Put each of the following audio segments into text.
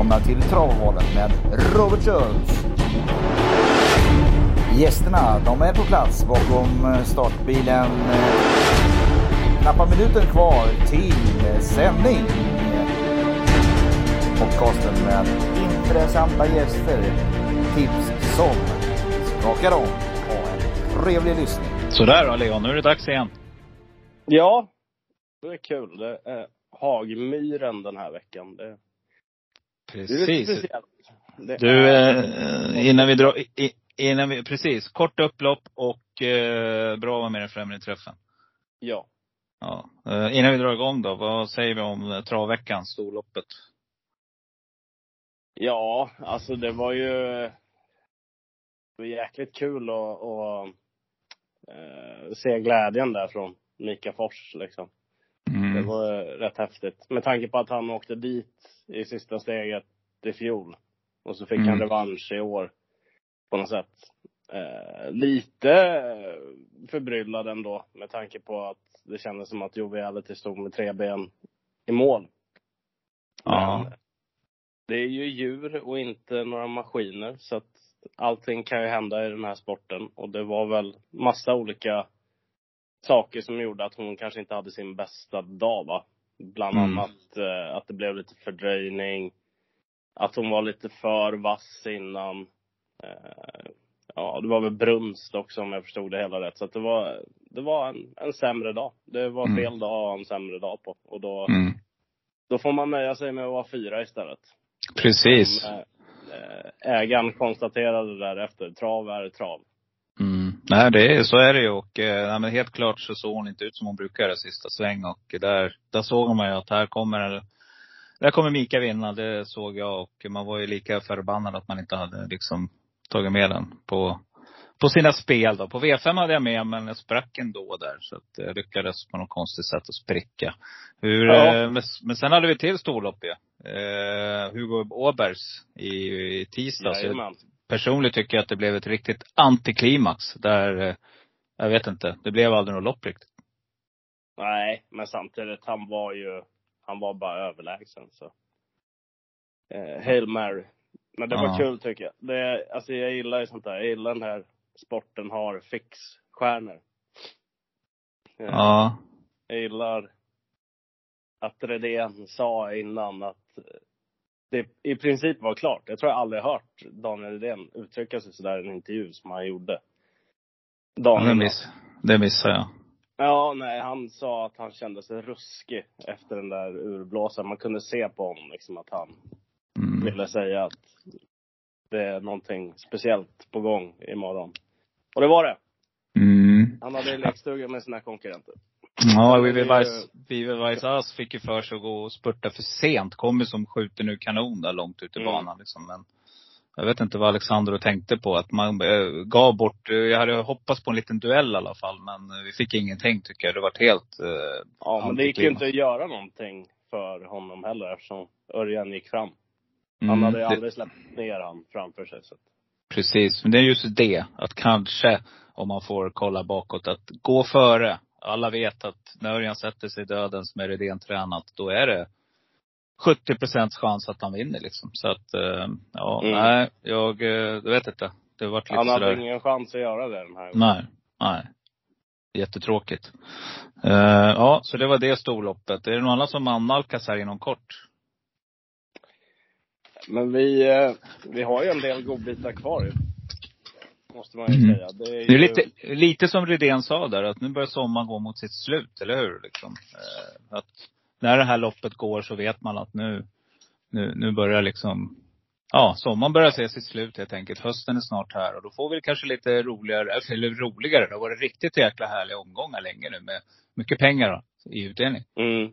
välkomna till Travovalen med Robert Schultz. Gästerna, de är på plats bakom startbilen. Knappa minuten kvar till sändning. Podcasten med intressanta gäster. Tips som skakar om. Ha en trevlig lyssning. Sådär då Leon, nu är det dags igen. Ja, det är kul. Det är Hagmyren den här veckan. Det, Precis. Du, eh, innan vi drar, innan vi, precis. Kort upplopp och eh, bra att vara med den främre träffen. Ja. Ja. Eh, innan vi drar igång då, vad säger vi om travveckan, storloppet? Ja, alltså det var ju det var jäkligt kul att, se glädjen där från Mika Fors liksom. Det Mm. var rätt häftigt. Med tanke på att han åkte dit i sista steget i fjol. Och så fick Mm. han revansch i år. På något sätt. Eh, lite förbryllad ändå. Med tanke på att det kändes som att Joviality stod med tre ben i mål. Ja. Men det är ju djur och inte några maskiner. Så att allting kan ju hända i den här sporten. Och det var väl massa olika saker som gjorde att hon kanske inte hade sin bästa dag va. Bland Mm. annat eh, att det blev lite fördröjning. Att hon var lite för vass innan. Eh, ja, det var väl brunst också om jag förstod det hela rätt. Så att det var, det var en, en sämre dag. Det var Mm. fel dag att ha en sämre dag på. Och då, Mm. då får man nöja sig med att vara fyra istället. Precis. Som, eh, ägaren konstaterade därefter, trav är trav. Nej, det är, så är det ju. Och eh, nej, men helt klart så såg hon inte ut som hon brukar göra sista sväng. Och där, där såg man ju att här kommer, där kommer Mika vinna. Det såg jag. Och man var ju lika förbannad att man inte hade liksom tagit med den på, på sina spel då. På V5 hade jag med, men jag sprack ändå där. Så att jag lyckades på något konstigt sätt att spricka. Hur, Ja. eh, men, men sen hade vi till storlopp ju. Eh, Hugo Åbergs i, i tisdags. Jajamän. Personligen tycker jag att det blev ett riktigt antiklimax. Där, eh, jag vet inte, det blev aldrig något lopp riktigt. Nej, men samtidigt, han var ju, han var bara överlägsen så. Eh, Hail Mary. Men det var Ja. kul tycker jag. Det, alltså jag gillar ju sånt där. Jag gillar den här sporten har fixstjärnor. Eh, Ja. Jag gillar att Redén sa innan att det i princip var klart. Jag tror jag aldrig hört Daniel Redén uttrycka sig sådär i en intervju som han gjorde. ja Dagen det, miss, det missade jag. Ja, nej, han sa att han kände sig ruskig efter den där urblåsaren. Man kunde se på honom liksom att han Mm. ville säga att det är någonting speciellt på gång imorgon. Och det var det. Mm. Han hade lekstuga med sina konkurrenter. Ja, Vivi det Weiss, Ass fick ju för sig att gå och spurta för sent. Kom ju som skjuten ur kanon där långt ut i Mm. banan liksom. Men jag vet inte vad Alexander tänkte på. Att man eh, gav bort, eh, jag hade hoppats på en liten duell i alla fall. Men eh, vi fick ingenting tycker jag. Det var helt eh, Ja, men det gick ju inte att göra någonting för honom heller eftersom Örjan gick fram. Han Mm, hade ju det- aldrig släppt ner han framför sig. Så. Precis, men det är just det. Att kanske, om man får kolla bakåt, att gå före. Alla vet att när Örjan sätter sig i dödens med Redén tränat, då är det 70 procents chans att han vinner liksom. Så att, eh, ja, Mm. nej, jag, eh, jag vet inte. Det har varit lite Han hade sådär. ingen chans att göra det den här gången. Nej, nej. Jättetråkigt. Eh, ja, så det var det storloppet. Är det någon annan som annalkas här inom kort? Men vi, eh, vi har ju en del godbitar kvar. Måste man ju Mm. säga. Det är, Det är ju, lite, lite som Rydén sa där, att nu börjar sommaren gå mot sitt slut, eller hur? Liksom. Eh, att när det här loppet går så vet man att nu, nu, nu börjar liksom, ja, sommaren börjar se sitt slut helt enkelt. Hösten är snart här och då får vi kanske lite roligare, eller roligare, det har varit riktigt jäkla härliga omgångar länge nu med mycket pengar då, i utdelning. Mm.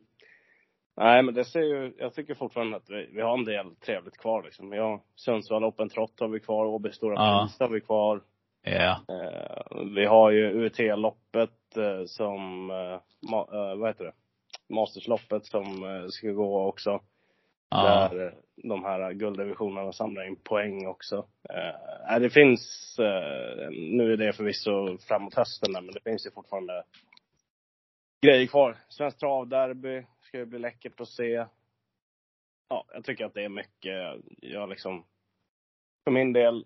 Nej, men det ser ju, jag tycker fortfarande att vi, vi har en del trevligt kvar liksom. Vi har Sundsvall Open Trot har vi kvar, Åby Stora Ja. Pris har vi kvar. Ja. Eh, vi har ju UT-loppet eh, som, eh, ma, eh, vad heter det? Mastersloppet som eh, ska gå också. Ja. Där eh, de här gulddivisionerna samlar in poäng också. Eh, det finns, nu är det förvisso framåt hösten där, men det finns ju fortfarande grejer kvar. Svenskt travderby ska ju bli läckert att se. ja, jag tycker att det är mycket, jag liksom, för min del,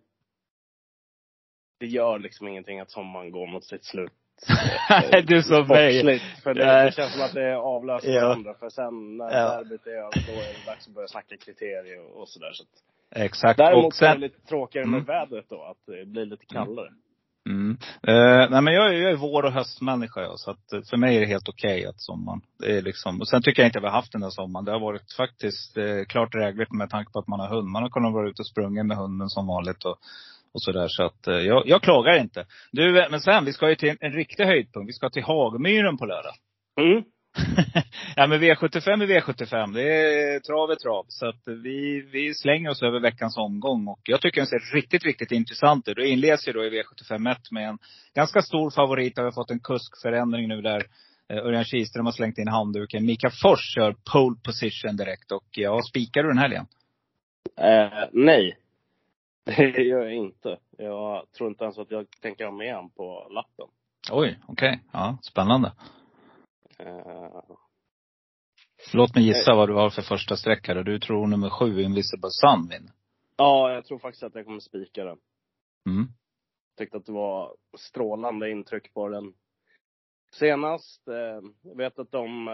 det gör liksom ingenting att sommaren går mot sitt slut. du som mig. För det, det känns som att det avlöser Ja. varandra. För sen när Ja. derbyt är över, då är det dags att börja snacka kriterier och, och sådär. Så att, Exakt. däremot och så är sen, det lite tråkigare med Mm. vädret då, att det blir lite kallare. Mm. Mm. Eh, nej men jag, är- jag är vår och höstmänniska jag, så att eh, för mig är det helt okej att sommaren, det är liksom, och sen tycker jag inte vi har haft den där sommaren. Det har varit faktiskt eh, klart drägligt med tanke på att man har hund. Man har kunnat vara ute och sprungit med hunden som vanligt och, och sådär. Så att eh, jag, jag klagar inte. Du, eh, men sen, vi ska ju till en, en riktig höjdpunkt. Vi ska till Hagmyren på lördag. Mm. ja men V75 är V75. Det är trav är trav. Så att vi, vi slänger oss över veckans omgång. Och jag tycker den ser riktigt, riktigt intressant ut. Det inleds ju då i V75 1 med en ganska stor favorit. Har vi fått en kuskförändring nu där eh, Örjan Kihlström har slängt in handduken. Mika Fors kör pole position direkt. Och ja, spikar du den helgen? Eh, nej. Det gör jag inte. Jag tror inte ens att jag tänker ha med han på lappen. Oj, okej. Ja, spännande. Eh, Låt mig gissa vad du har för första sträckare. Du tror nummer sju, Invisible Sun vinner. ja, jag tror faktiskt att jag kommer spika den. Mm. Tyckte att det var strålande intryck på den senast. Eh, jag vet att de eh,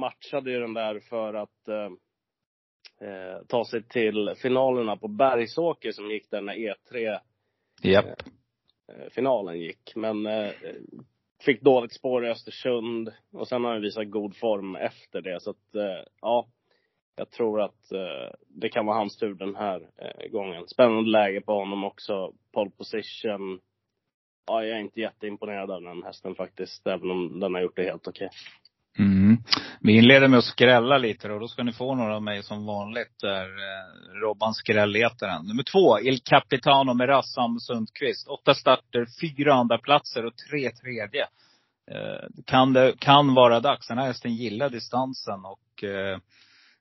matchade ju den där för att eh, eh, ta sig till finalerna på Bergsåker som gick där när E3 Japp. eh, finalen gick. Men eh, fick dåligt spår i Östersund och sen har han visat god form efter det. Så att, eh, ja, jag tror att eh, det kan vara hans tur den här eh, gången. Spännande läge på honom också. Pole position. Ja, jag är inte jätteimponerad av den hästen faktiskt, även om den har gjort det helt okej. Mm. Vi inleder med att skrälla lite och då ska ni få några av mig som vanligt. Där eh, Robban skrällletaren. Nummer två, Il Capitano med Rassam Sundqvist. Åtta starter, fyra andra platser och tre tredje. Eh, kan det kan vara dags. Den här hästen gillar distansen och eh,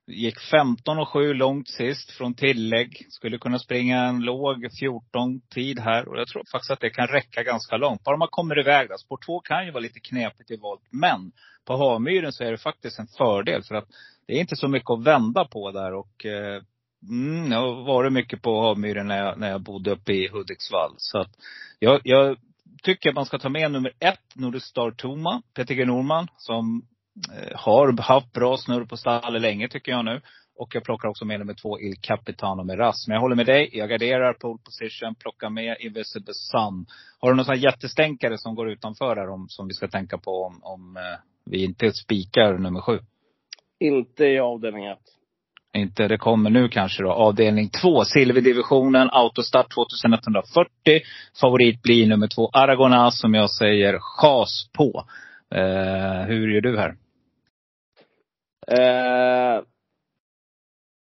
gick 15 och 7 långt sist från tillägg. Skulle kunna springa en låg 14 tid här. Och jag tror faktiskt att det kan räcka ganska långt. Bara man kommer iväg. där. Spår 2 kan ju vara lite knepigt i volt. Men på Havmyren så är det faktiskt en fördel. För att det är inte så mycket att vända på där. Och eh, mm, jag har varit mycket på Havmyren när jag, när jag bodde uppe i Hudiksvall. Så att jag, jag tycker att man ska ta med nummer ett, Nordistar Toma, Peter G Norman, som har haft bra snurr på stallet länge tycker jag nu. Och jag plockar också med nummer två, Il Capitano med Rass. Men jag håller med dig. Jag garderar pole position, plockar med Invisible Sun. Har du någon jättestänkare som går utanför här om, som vi ska tänka på om, om eh, vi inte spikar nummer sju? Inte i avdelning ett. Inte, det kommer nu kanske då. Avdelning två, silverdivisionen, autostart 2140. Favorit blir nummer två, Aragonas, som jag säger chas på. Eh, hur gör du här? Eh,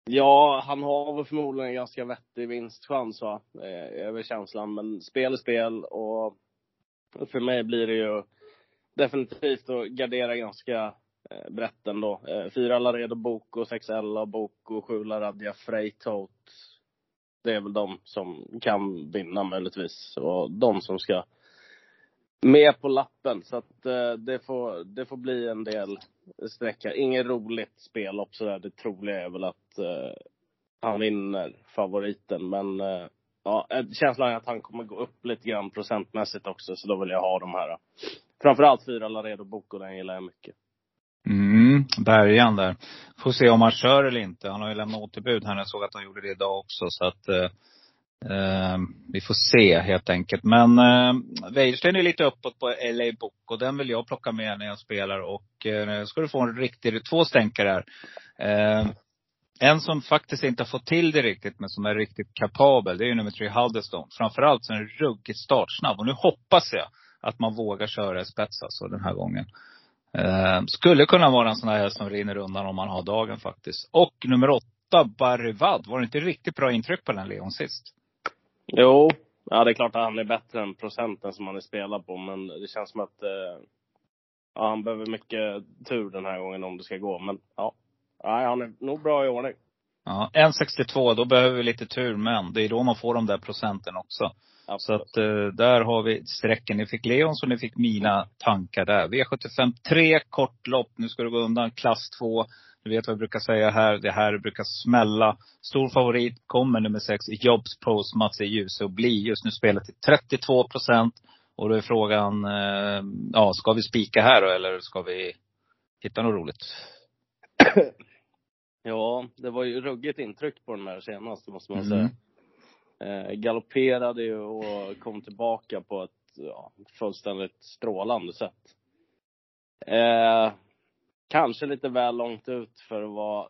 ja, han har väl förmodligen en ganska vettig vinstchans va, eh, över känslan. Men spel är spel och för mig blir det ju definitivt att gardera ganska eh, brett ändå. Eh, fyra Laredo Boko, sex Ella Boko, sju Laradja Freitot. Det är väl de som kan vinna möjligtvis. Och de som ska med på lappen. Så att eh, det, får, det får bli en del sträcka. Inget roligt spellopp sådär. Det troliga är väl att eh, han vinner favoriten. Men eh, ja, känslan är att han kommer gå upp lite grann procentmässigt också. Så då vill jag ha de här. Framförallt fyra Laredo Boko, den gillar jag mycket. Mm, bärgaren där. Får se om han kör eller inte. Han har ju lämnat återbud här. Jag såg att han gjorde det idag också. Så att eh, Uh, vi får se helt enkelt. Men eh, uh, Wäjersten är lite uppåt på LA Book och den vill jag plocka med när jag spelar. Och uh, ska du få en riktig, två stänkare här. Uh, en som faktiskt inte har fått till det riktigt, men som är riktigt kapabel, det är ju nummer tre, Halderstone. Framförallt så är den ruggigt startsnabb. Och nu hoppas jag att man vågar köra i spets alltså den här gången. Uh, skulle kunna vara en sån här häst som rinner undan om man har dagen faktiskt. Och nummer åtta, Barry Wadd. Var det inte riktigt bra intryck på den Leon sist? Jo, ja det är klart att han är bättre än procenten som han är spelad på. Men det känns som att eh, ja, han behöver mycket tur den här gången om det ska gå. Men ja, ja han är nog bra i ordning. Ja, 1,62, då behöver vi lite tur. Men det är då man får de där procenten också. Så Absolut. att eh, där har vi strecken. Ni fick Leons och ni fick mina tankar där. V75 3, kort lopp. Nu ska det gå undan klass 2. Du vet vad jag brukar säga här. Det här brukar smälla. Stor favorit kommer nummer sex, Jobs Post, Mats. Ljuse och blir just nu spelat till 32 procent. Och då är frågan, eh, ja, ska vi spika här då eller ska vi hitta något roligt? Ja, det var ju ruggigt intryck på den här senaste måste man Mm. säga. Eh, galopperade ju och kom tillbaka på ett ja, fullständigt strålande sätt. Eh, kanske lite väl långt ut för att vara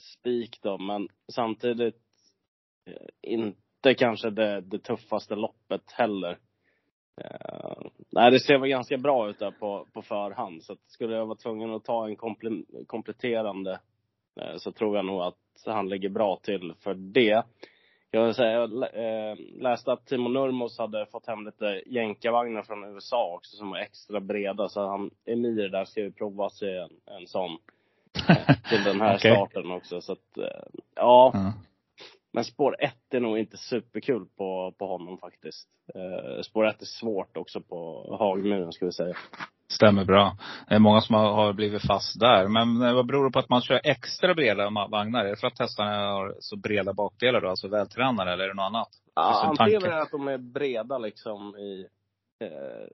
spik då, men samtidigt eh, inte kanske det, det tuffaste loppet heller. Uh, nej, det ser väl ganska bra ut där på, på förhand, så att skulle jag vara tvungen att ta en komple- kompletterande uh, så tror jag nog att han ligger bra till för det. Jag vill säga, jag eh, läste att Timo Nurmos hade fått hem lite jänkarvagnar från USA också som var extra breda. Så han, Emir där ska ju prova sig en, en sån eh, till den här Okej. starten också. Så att, eh, ja. Ja. Men spår ett är nog inte superkul på, på honom faktiskt. Spår ett är svårt också på Hagmuren ska vi säga. Stämmer bra. Det är många som har, blivit fast där. Men eh, vad beror det på att man kör extra breda vagnar? Är det för att hästarna har så breda bakdelar då? Alltså vältränade eller är det något annat? Ja, en antingen är det att de är breda liksom i eh,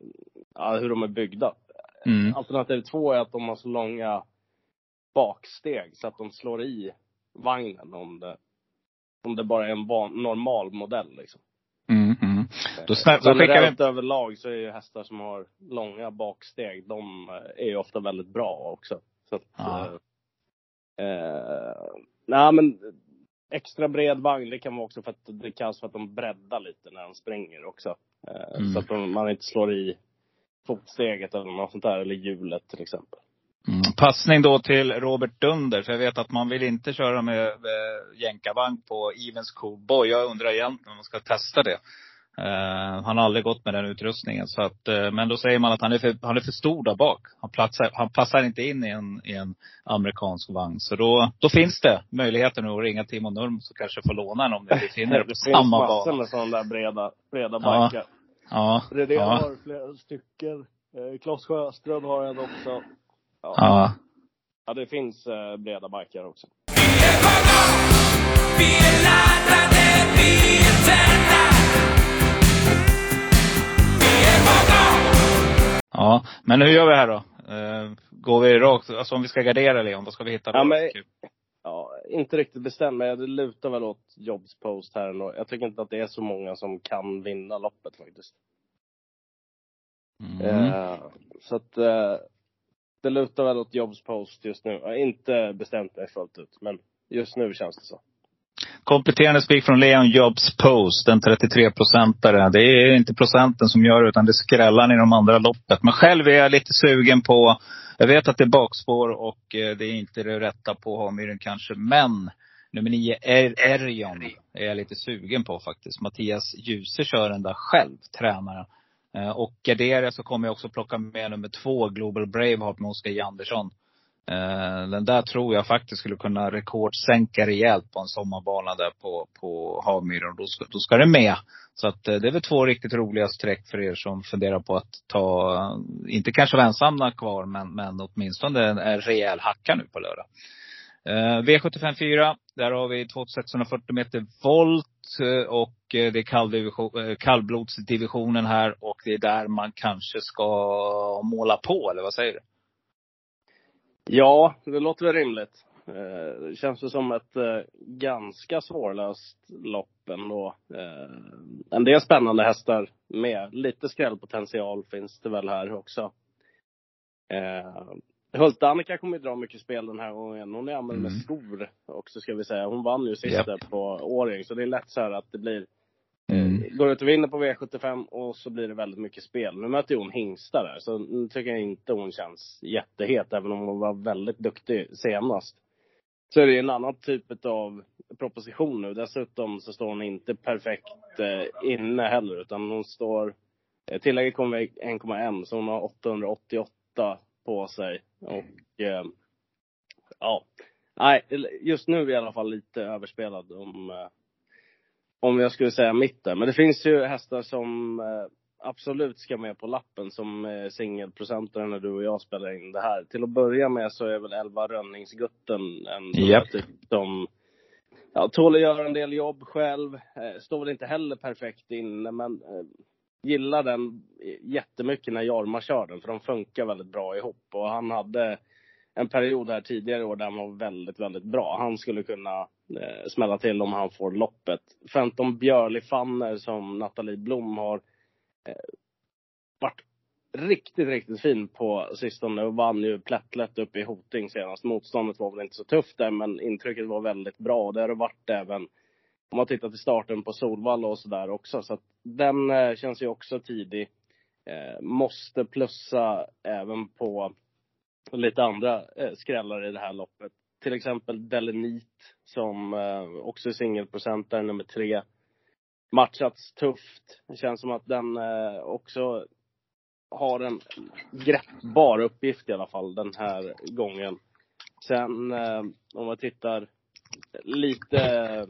ja, hur de är byggda. Mm. Alternativ två är att de har så långa baksteg så att de slår i vagnen om det, om det bara är en van, normal modell. Liksom. Mm, mm. Då, snä, då skickar vi överlag så är ju hästar som har långa baksteg, de eh, är ju ofta väldigt bra också. Så att, Ja. eh, eh, nej men extra bred vagn, det kan vara också för att det kallas för att de breddar lite när de springer också. Eh, Mm. Så att de, man inte slår i fotsteget eller något sånt där, eller hjulet till exempel. Mm. Passning då till Robert Dunder. För jag vet att man vill inte köra med eh, jänkarvagn på Evens Coolboy. Jag undrar egentligen om man ska testa det. Eh, han har aldrig gått med den utrustningen. Så att, eh, men då säger man att han är för, han är för stor där bak. Han, platsar, han passar inte in i en, i en amerikansk vagn. Så då, då finns det möjligheter nu att ringa Timo Nurm så kanske få låna den om ni befinner er på det finns samma massor bana. med sådana där breda, breda Ja. Ja, Redén ja, har flera stycken. Eh, Claes Sjöström har en också. Ja, ja. ja det finns eh, breda bikar också. Vi är laddade, vi är tända. Ja, men hur gör vi här då? Eh, går vi rakt, alltså om vi ska gardera Leon, vad ska vi hitta? Ja, men-. Ja, inte riktigt bestämd, men det lutar väl åt Jobs post här ändå. Jag tycker inte att det är så många som kan vinna loppet faktiskt. Mm. Eh, så att eh, det lutar väl åt Jobs post just nu. Jag har inte bestämt mig fullt ut, men just nu känns det så. Kompletterande spik från Leon Jobs Post, en 33-procentare. Det är inte procenten som gör det, utan det är skrällan i de andra loppet. Men själv är jag lite sugen på, jag vet att det är bakspår och eh, det är inte det rätta på Hamyren kanske. Men nummer nio, er, Erion, är jag lite sugen på faktiskt. Mattias Djuse kör den där själv, tränaren. Eh, och garderar så kommer jag också plocka med nummer två, Global Braveheart med Oskar Jandersson. Eh, den där tror jag faktiskt skulle kunna rekordsänka rejält på en sommarbana där på, på Havmyren. Då ska, då ska det med. Så att eh, det är väl två riktigt roliga streck för er som funderar på att ta, eh, inte kanske vara ensamma kvar, men, men åtminstone en, en rejäl hacka nu på lördag. Eh, V75 4, där har vi 2640 meter volt och det är kalldivision, kallblodsdivisionen här och det är där man kanske ska måla på, eller vad säger du? Ja, det låter väl rimligt. Eh, Det känns ju som ett eh, ganska svårlöst lopp ändå. Eh, En del spännande hästar med. Lite skrällpotential finns det väl här också. Hult-Annika kommer ju dra mycket spel den här gången. Hon är använd med Mm. skor också ska vi säga. Hon vann ju sist Japp. på Åring. Så det är lätt så här att det blir Mm. Eh, går ut och vinner på V75 och så blir det väldigt mycket spel. Nu möter ju hon hingstar där, så nu tycker jag inte hon känns jättehet, även om hon var väldigt duktig senast. Så är det en annan typ av proposition nu. Dessutom så står hon inte perfekt eh, inne heller, utan hon står... Eh, tillägget kommer 1,1, så hon har 888 på sig. Och eh, ja, nej, just nu är jag i alla fall lite överspelad om, om jag skulle säga mitt där. Men det finns ju hästar som eh, absolut ska med på lappen som eh, singelprocentare när du och jag spelar in det här. Till att börja med så är väl 11 Rönningsgutten en typ som ja, tål att göra en del jobb själv. Eh, står väl inte heller perfekt inne men gillar den jättemycket när Jorma kör den för de funkar väldigt bra ihop. Och han hade en period här tidigare i år där han var väldigt, väldigt bra. Han skulle kunna eh, smälla till om han får loppet. 15 Björli Fanner som Nathalie Blom har eh, varit riktigt, riktigt fin på sistone och vann ju plättlätt uppe i Hoting senast. Motståndet var väl inte så tufft där men intrycket var väldigt bra och det har det varit även om man tittar till starten på Solvalla och sådär också. Så att den eh, känns ju också tidig. Eh, måste plussa även på lite andra eh, skrällar i det här loppet. Till exempel Delenit som eh, också är singelprocentare, nummer tre. Matchats tufft. Det känns som att den eh, också har en greppbar uppgift i alla fall den här gången. Sen eh, om man tittar lite eh,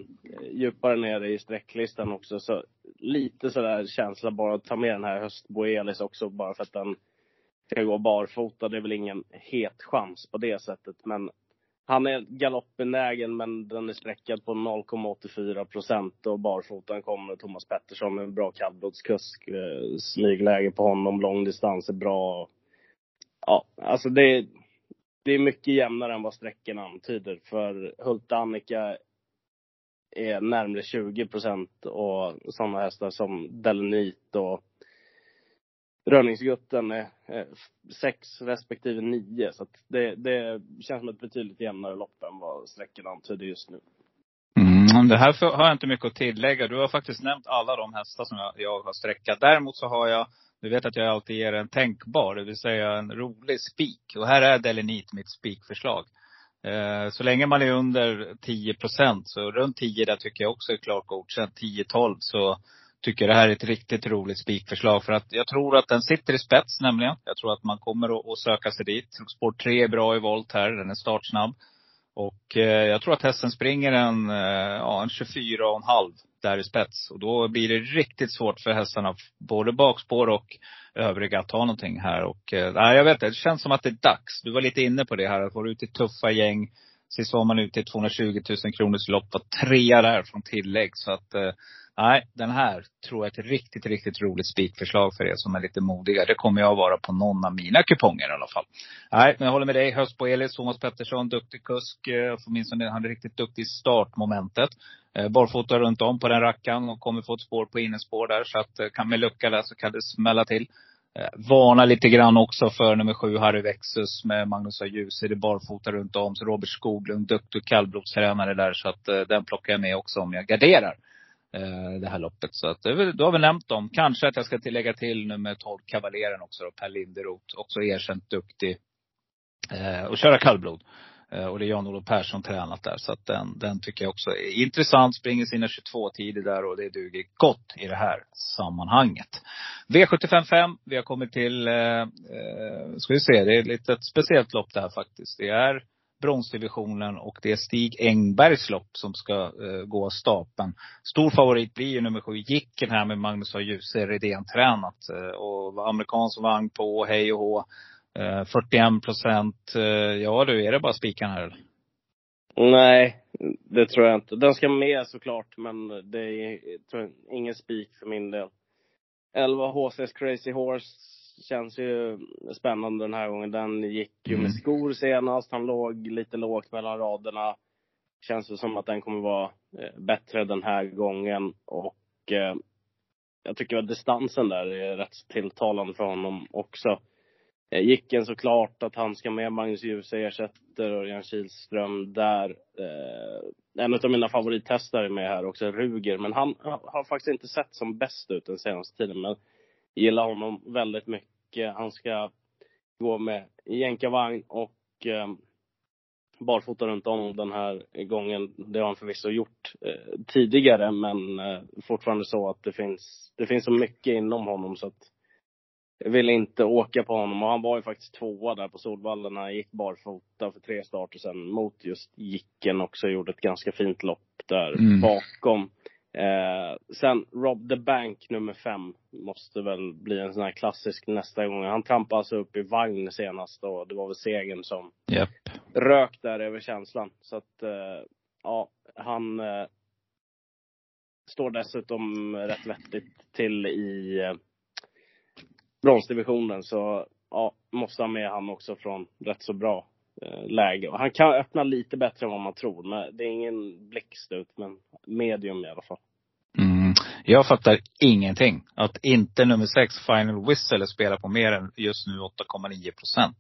djupare ner i sträcklistan också så lite sådär känsla bara att ta med den här höstboelis också bara för att den ska gå barfota. Det är väl ingen het chans på det sättet. Men han är galoppbenägen men den är sträckad på 0,84 procent och barfotan kommer Thomas Pettersson med en bra kallblodskusk. Eh, Smygläge på honom, långdistans är bra. Ja, alltså det, det är mycket jämnare än vad sträckan antyder. För Hulta Annika är närmare 20 procent och sådana hästar som Delenit och Rönningsgutten är sex respektive nio. Så att det, det känns som ett betydligt jämnare lopp än vad sträckorna antyder just nu. Mm, det här har jag inte mycket att tillägga. Du har faktiskt nämnt alla de hästar som jag, jag har sträckat. Däremot så har jag, du vet att jag alltid ger en tänkbar, det vill säga en rolig spik. Och här är Delenit mitt spikförslag. Eh, så länge man är under 10 procent, så runt 10 där tycker jag också är klart godkänt. 10-12 så tycker det här är ett riktigt roligt spikförslag. För att jag tror att den sitter i spets nämligen. Jag tror att man kommer att, att söka sig dit. Spår 3 är bra i volt här, den är startsnabb. Och eh, jag tror att hästen springer en, eh, ja, en 24,5 där i spets. Och då blir det riktigt svårt för hästarna, både bakspår och övriga, att ta någonting här. Och eh, nej, jag vet inte, det känns som att det är dags. Du var lite inne på det här, att vara ute i tuffa gäng. Sist var man ute i 220 000 kronors lopp, och trea där från tillägg. Så att, eh, nej, den här tror jag är ett riktigt, riktigt roligt spikförslag för er som är lite modiga. Det kommer jag att vara på någon av mina kuponger i alla fall. Nej, men jag håller med dig. Höst på Elis, Thomas Pettersson, duktig kusk. Eh, åtminstone han är riktigt duktig i startmomentet. Eh, barfota runt om på den rackaren och kommer få ett spår på innespår där. Så att eh, kan med lucka där så kan det smälla till. Varna lite grann också för nummer sju, Harry Vexus med Magnus A. Ljus. Det barfota runt om. Så Robert Skoglund, duktig kallblodstränare där. Så att den plockar jag med också om jag garderar eh, det här loppet. Så att, då har vi nämnt dem. Kanske att jag ska tillägga till nummer 12, Kavaljeren också då, Per Linderoth. Också erkänt duktig eh, och köra kallblod. Eh, och det är Jan-Olof Persson tränat där. Så att den, den tycker jag också är intressant. Springer sina 22 tider där och det duger gott i det här sammanhanget. V755, vi har kommit till, eh, eh, ska vi se, det är lite litet speciellt lopp det här faktiskt. Det är bronsdivisionen och det är Stig Engbergs lopp som ska eh, gå av stapeln. Stor favorit blir ju nummer sju, Jicken här med Magnus A. Djuse, Redén tränat. Eh, och amerikansk vagn på, hej och hå. Eh, 41 procent. Eh, ja du, är det bara spikan här eller? Nej, det tror jag inte. Den ska med såklart, men det är tror jag, ingen spik för min del. 11 HC's Crazy Horse känns ju spännande den här gången. Den gick ju Mm. med skor senast. Han låg lite lågt mellan raderna. Känns det som att den kommer vara eh, bättre den här gången. Och eh, jag tycker att distansen där är rätt tilltalande för honom också. Eh, Gicken såklart att han ska med Magnus Djuse ersätter Örjan Kihlström där. Eh, en av mina favorithästar är med här också, Ruger. Men han har faktiskt inte sett som bäst ut den senaste tiden. Men gillar honom väldigt mycket. Han ska gå med jänkarvagn och eh, barfota runt om den här gången. Det har han förvisso gjort eh, tidigare men eh, fortfarande så att det finns, det finns så mycket inom honom så att jag vill inte åka på honom. Och han var ju faktiskt tvåa där på Solvalla när han gick barfota för tre starter sen mot just Jicken också. Gjorde ett ganska fint lopp där Mm. bakom. Eh, sen Rob the Bank nummer fem måste väl bli en sån här klassisk nästa gång. Han trampade alltså upp i vagn senast och det var väl segern som Japp. rök där över känslan. Så att, eh, ja, han eh, står dessutom rätt vettigt till i eh, bronsdivisionen. Så ja, måste ha med han också från rätt så bra eh, läge. Och han kan öppna lite bättre än vad man tror. Men det är ingen blixt ut, men medium i alla fall. Jag fattar ingenting. Att inte nummer sex, Final Whistle, spelar på mer än just nu 8,9 procent.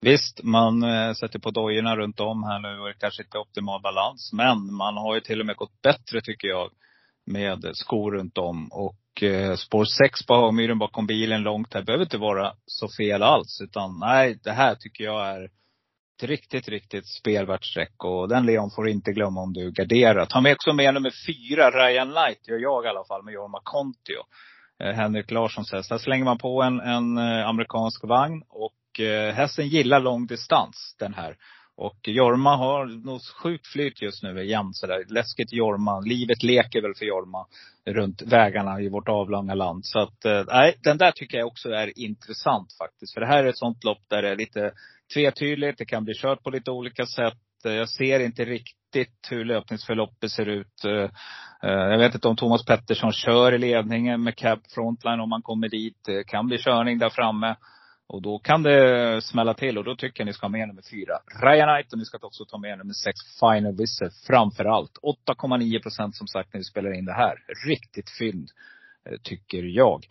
Visst, man eh, sätter på dojorna runt om här nu och det kanske inte är optimal balans. Men man har ju till och med gått bättre tycker jag med skor runt om. Och eh, spår 6 på Hagmyren bakom bilen långt här behöver inte vara så fel alls. Utan nej, det här tycker jag är ett riktigt, riktigt spelvärt streck. Och den Leon får inte glömma om du garderar. Ta med också med nummer fyra, Ryan Light, gör jag i alla fall, med Jorma Kontio. Eh, Henrik Larssons häst. Där slänger man på en, en eh, amerikansk vagn. Och eh, hästen gillar lång distans, den här. Och Jorma har något sjukt flyt just nu igen sådär. Läskigt Jorma. Livet leker väl för Jorma runt vägarna i vårt avlånga land. Så att, eh, nej, den där tycker jag också är intressant faktiskt. För det här är ett sånt lopp där det är lite tvetydigt. Det kan bli kört på lite olika sätt. Jag ser inte riktigt hur löpningsförloppet ser ut. Eh, jag vet inte om Thomas Pettersson kör i ledningen med cab frontline om man kommer dit. Det kan bli körning där framme. Och då kan det smälla till och då tycker jag ni ska ha med nummer fyra, Ryan Knight och ni ska också ta med nummer sex, Final Whistle framför allt. 8,9 procent som sagt när vi spelar in det här. Riktigt fynd, Eh, tycker jag.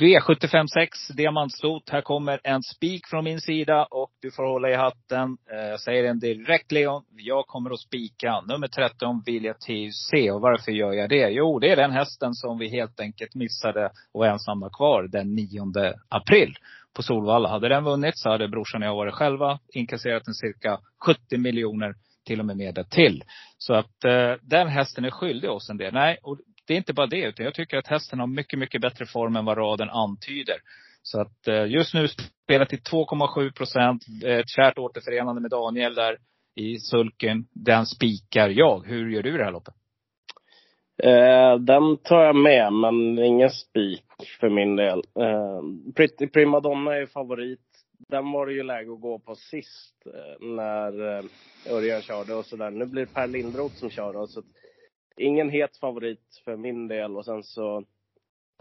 V756, diamantstot. Här kommer en spik från min sida och du får hålla i hatten. Eh, jag säger den direkt Leon. Jag kommer att spika nummer 13, Vilja TUC. Och varför gör jag det? Jo, det är den hästen som vi helt enkelt missade och ensam var kvar den 9 april på Solvalla. Hade den vunnit så hade brorsan och jag varit själva, inkasserat en cirka 70 miljoner till och med med till. Så att eh, den hästen är skyldig oss en del. Nej, och det är inte bara det, utan jag tycker att hästen har mycket, mycket bättre form än vad raden antyder. Så att eh, just nu spelar till 2,7 procent. Eh, ett kärt återförenande med Daniel där i sulken. Den spikar jag. Hur gör du i det här loppet? Eh, den tar jag med, men ingen spik för min del. Eh, Pretty Primadonna är favorit. Den var det ju läge att gå på sist eh, när eh, Örjan körde och sådär. Nu blir det Per Lindroth som kör då, så att ingen het favorit för min del. Och sen så,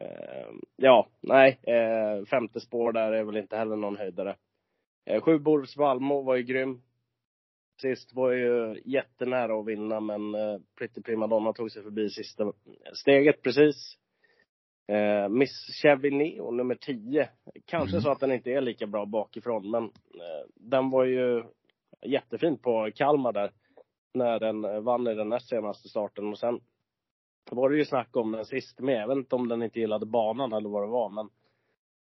eh, ja, nej, eh, femte spår där är väl inte heller någon höjdare. Eh, sju Boris Valmo var ju grym. Sist var ju jättenära att vinna, men eh, Pretty Prima Donna tog sig förbi sista steget precis. Eh, Miss Chevineo, nummer 10. Kanske Mm. så att den inte är lika bra bakifrån, men eh, den var ju jättefin på Kalmar där. När den eh, vann i den näst senaste starten. Och sen var det ju snack om den sist med. Jag vet inte om den inte gillade banan eller vad det var, men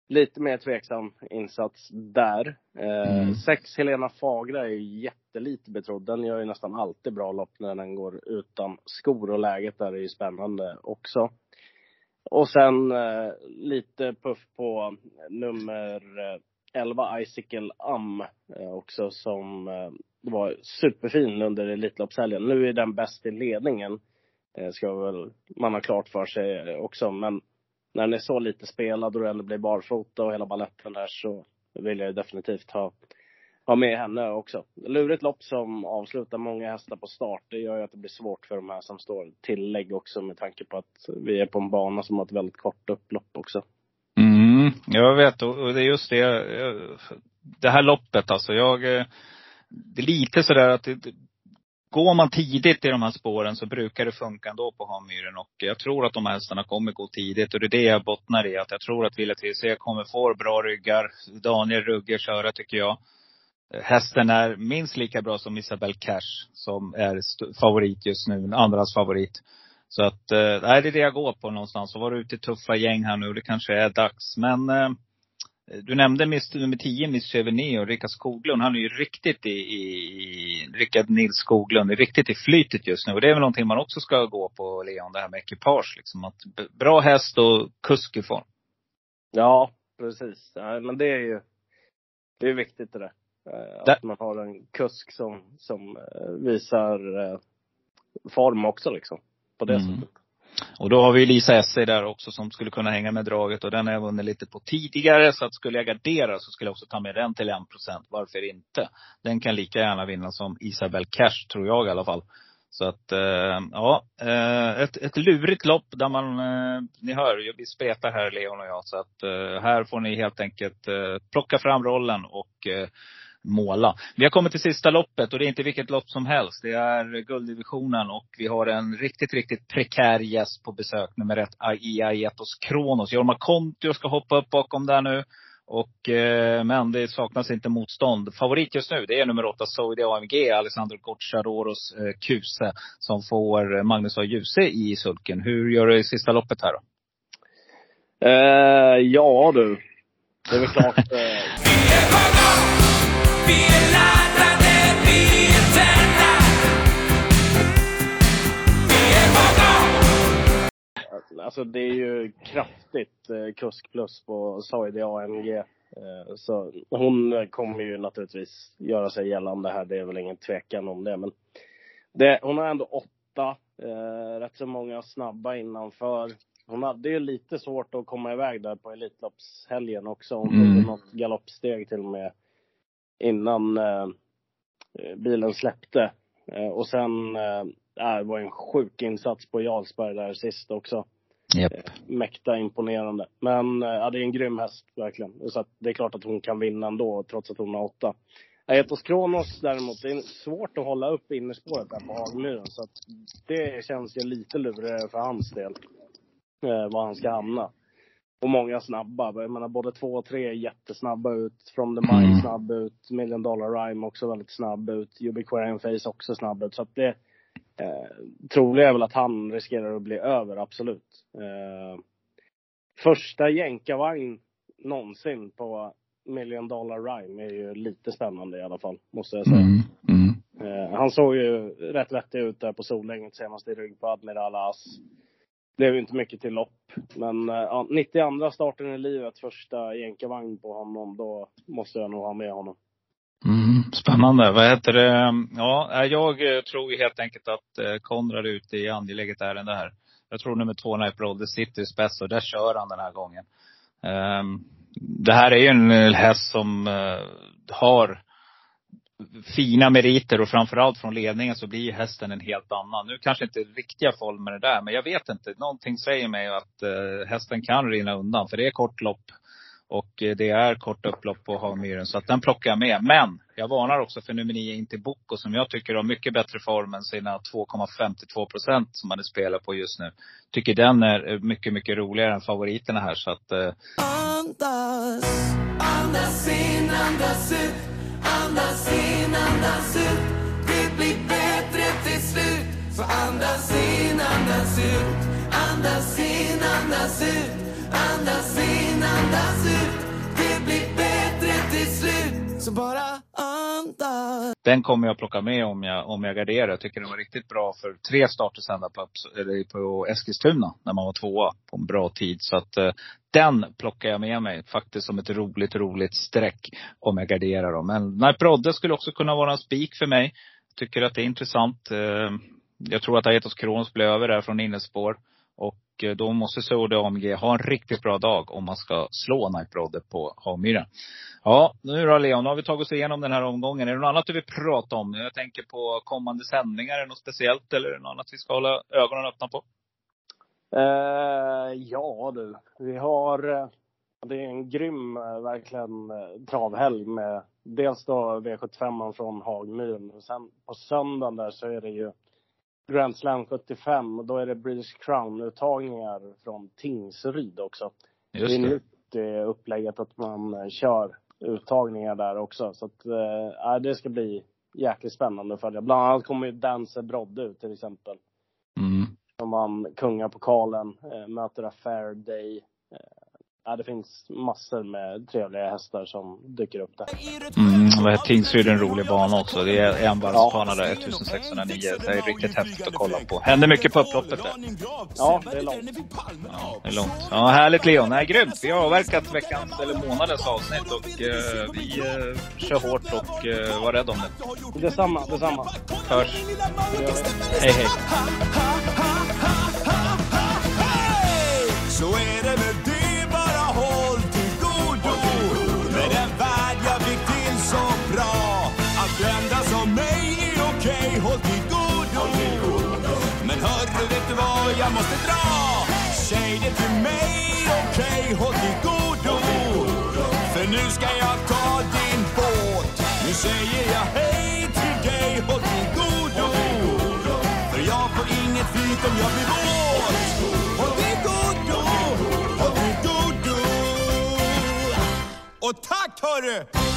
lite mer tveksam insats där. Eh, Mm. Sex Helena Fagra är ju jättelite betrodd. Den gör ju nästan alltid bra lopp när den går utan skor och läget där är ju spännande också. Och sen eh, lite puff på nummer eh, 11 Icicle Am eh, också som eh, var superfin under Elitloppshelgen. Nu är den bäst i ledningen. Eh, ska väl man ha klart för sig eh, också. Men när den är så lite spelad och det ändå blir barfota och hela balletten där så vill jag ju definitivt ha, ha med henne också. Lurigt lopp som avslutar många hästar på start. Det gör ju att det blir svårt för de här som står tillägg också med tanke på att vi är på en bana som har ett väldigt kort upplopp också. Mm, jag vet och det är just det. Eh, det här loppet alltså. Jag, det är lite sådär att det, går man tidigt i de här spåren så brukar det funka ändå på Hamyren. Och jag tror att de här hästarna kommer gå tidigt. Och det är det jag bottnar i. Att jag tror att Villa TC kommer få bra ryggar. Daniel Rugger köra tycker jag. Hästen är minst lika bra som Isabel Cash. Som är favorit just nu. Andras favorit. Så att, eh, nej, det är det jag går på någonstans. Och vara ute i tuffa gäng här nu. Det kanske är dags. Men eh, du nämnde Miss, nummer 10, Miss Chevigny och Rickard Skoglund. Han är ju riktigt i, i, Rickard Nils Skoglund, är riktigt i flytet just nu. Och det är väl någonting man också ska gå på, Leon, det här med ekipage liksom. Att bra häst och kusk i form. Ja, precis. Ja, men det är ju det är viktigt det där. Eh, Där- Att man har en kusk som, som eh, visar eh, form också liksom. På det Mm. sättet. Och då har vi Lisa Esse där också som skulle kunna hänga med draget. Och den har jag vunnit lite på tidigare. Så att skulle jag gardera så skulle jag också ta med den till 1% Varför inte? Den kan lika gärna vinna som Isabel Cash, tror jag i alla fall. Så att, eh, ja. Eh, ett, ett lurigt lopp där man, eh, ni hör, vi spretar här Leon och jag. Så att här får ni helt enkelt plocka fram rollen och måla. Vi har kommit till sista loppet och det är inte vilket lopp som helst. Det är gulddivisionen och vi har en riktigt, riktigt prekär gäst på besök. Nummer ett, Aiaetos Kronos. Jorma Kontio ska hoppa upp bakom där nu. Och, eh, men det saknas inte motstånd. Favorit just nu, det är nummer åtta, Soidi AMG, Alessandro Gocciaroros eh, kuse. Som får Magnus A. Djuse i sulken. Hur gör du i sista loppet här då? Eh, ja du. Det är väl klart. Eh, alltså det är ju kraftigt eh, kusk plus på Soidi AMG. Eh, så hon kommer ju naturligtvis göra sig gällande här. Det är väl ingen tvekan om det. Men det, hon har ändå åtta. Eh, rätt så många snabba innanför. Hon hade ju lite svårt att komma iväg där på Elitloppshelgen också. Hon Mm. tog något galoppsteg till och med innan eh, bilen släppte. Eh, och sen, eh, äh, det var en sjuk insats på Jarlsberg där sist också. Japp. Mäkta imponerande. Men eh, ja, det är en grym häst verkligen. Så att det är klart att hon kan vinna ändå trots att hon har åtta. Aetos Kronos däremot, det är svårt att hålla upp innerspåret där på Hagmyren. Så att det känns ju lite lurigare för hans del. Eh, var han ska hamna. Och många snabba. Jag menar både två och tre är jättesnabba ut. From the Mind Mm. snabb ut. Million Dollar Rhyme också väldigt snabb ut. Ubiquarian Face också snabb ut. Så att det eh, troliga är väl att han riskerar att bli över, absolut. Eh, första jänkarvagn någonsin på Million Dollar Rhyme är ju lite spännande i alla fall, måste jag säga. Mm. Mm. Eh, han såg ju rätt vettig ut där på Solänget senast i rygg på Admiral As. Blev ju inte mycket till lopp. Men eh, ja, 92 starten i livet, första jänkarvagn på honom, då måste jag nog ha med honom. Mm, spännande. Vad heter det? Ja, eh, jag eh, tror ju helt enkelt att Konrad är ute i angeläget ärende här. Jag tror nummer två, Nipe Roll, sitter i spets och där kör han den här gången. Ehm, det här är ju en häst som har fina meriter och framförallt från ledningen så blir hästen en helt annan. Nu kanske inte riktiga former det där, men jag vet inte. Någonting säger mig att eh, hästen kan rinna undan. För det är kort lopp. Och eh, det är kort upplopp på Hagmyren. Så att den plockar jag med. Men jag varnar också för nummer nio Inte Boko som jag tycker har mycket bättre form än sina 2,52 procent som han spelar på just nu. Tycker den är eh, mycket, mycket roligare än favoriterna här. Så att eh, Andas, andas in, andas ut, andas in, andas ut. Det blir bättre till slut. Så andas in, andas ut, andas in, andas ut, andas in, andas ut. Den kommer jag plocka med om jag, om jag garderar. Jag tycker den var riktigt bra för tre starter sen på, på Eskilstuna. När man var tvåa på en bra tid. Så att eh, den plockar jag med mig faktiskt som ett roligt, roligt streck. Om jag garderar dem. Men Knipe Brodde skulle också kunna vara en spik för mig. Tycker att det är intressant. Eh, jag tror att Aetos Kronos blir över där från innespår. Och och eh, då måste Sode AMG ha en riktigt bra dag om man ska slå Knipe Brodde på Hagmyren. Ja, nu då Leon, nu har vi tagit oss igenom den här omgången. Är det något annat du vill prata om? Jag tänker på kommande sändningar. Är det något speciellt eller är det något annat vi ska hålla ögonen öppna på? Uh, ja du, vi har, eh, det är en grym verkligen travhelg med dels då V75 från Hagmyren sen på söndagen där så är det ju Grand Slam 75 och då är det British Crown-uttagningar från Tingsryd också. Just det är det. nytt i upplägget att man eh, kör uttagningar där också. Så att, eh, det ska bli jäkligt spännande att följa. Bland annat kommer ju Dancer Brodde ut till exempel. Mm. Som vann kungapokalen, eh, möter Affair Day. Ja, det finns massor med trevliga hästar som dyker upp där. Mm, Tingsryd är en rolig bana också. Det är en varvsbana där, 1609. Det är riktigt häftigt att kolla på. Händer mycket på upploppet där. Ja, det är långt. Ja, det är långt. Ja, härligt Leon. Nej, grymt. Vi har avverkat veckans, eller månadens avsnitt och eh, vi eh, kör hårt och eh, var rädd om det. Detsamma, detsamma. Hörs. Hej, hej. Jag måste dra. Säg det till mig, okej, håll till godo. För nu ska jag ta din båt. Nu säger jag hej till dig, håll till godo. För jag får inget flyt om jag blir våt. Håll till godo, håll till godo. Och tack hörru!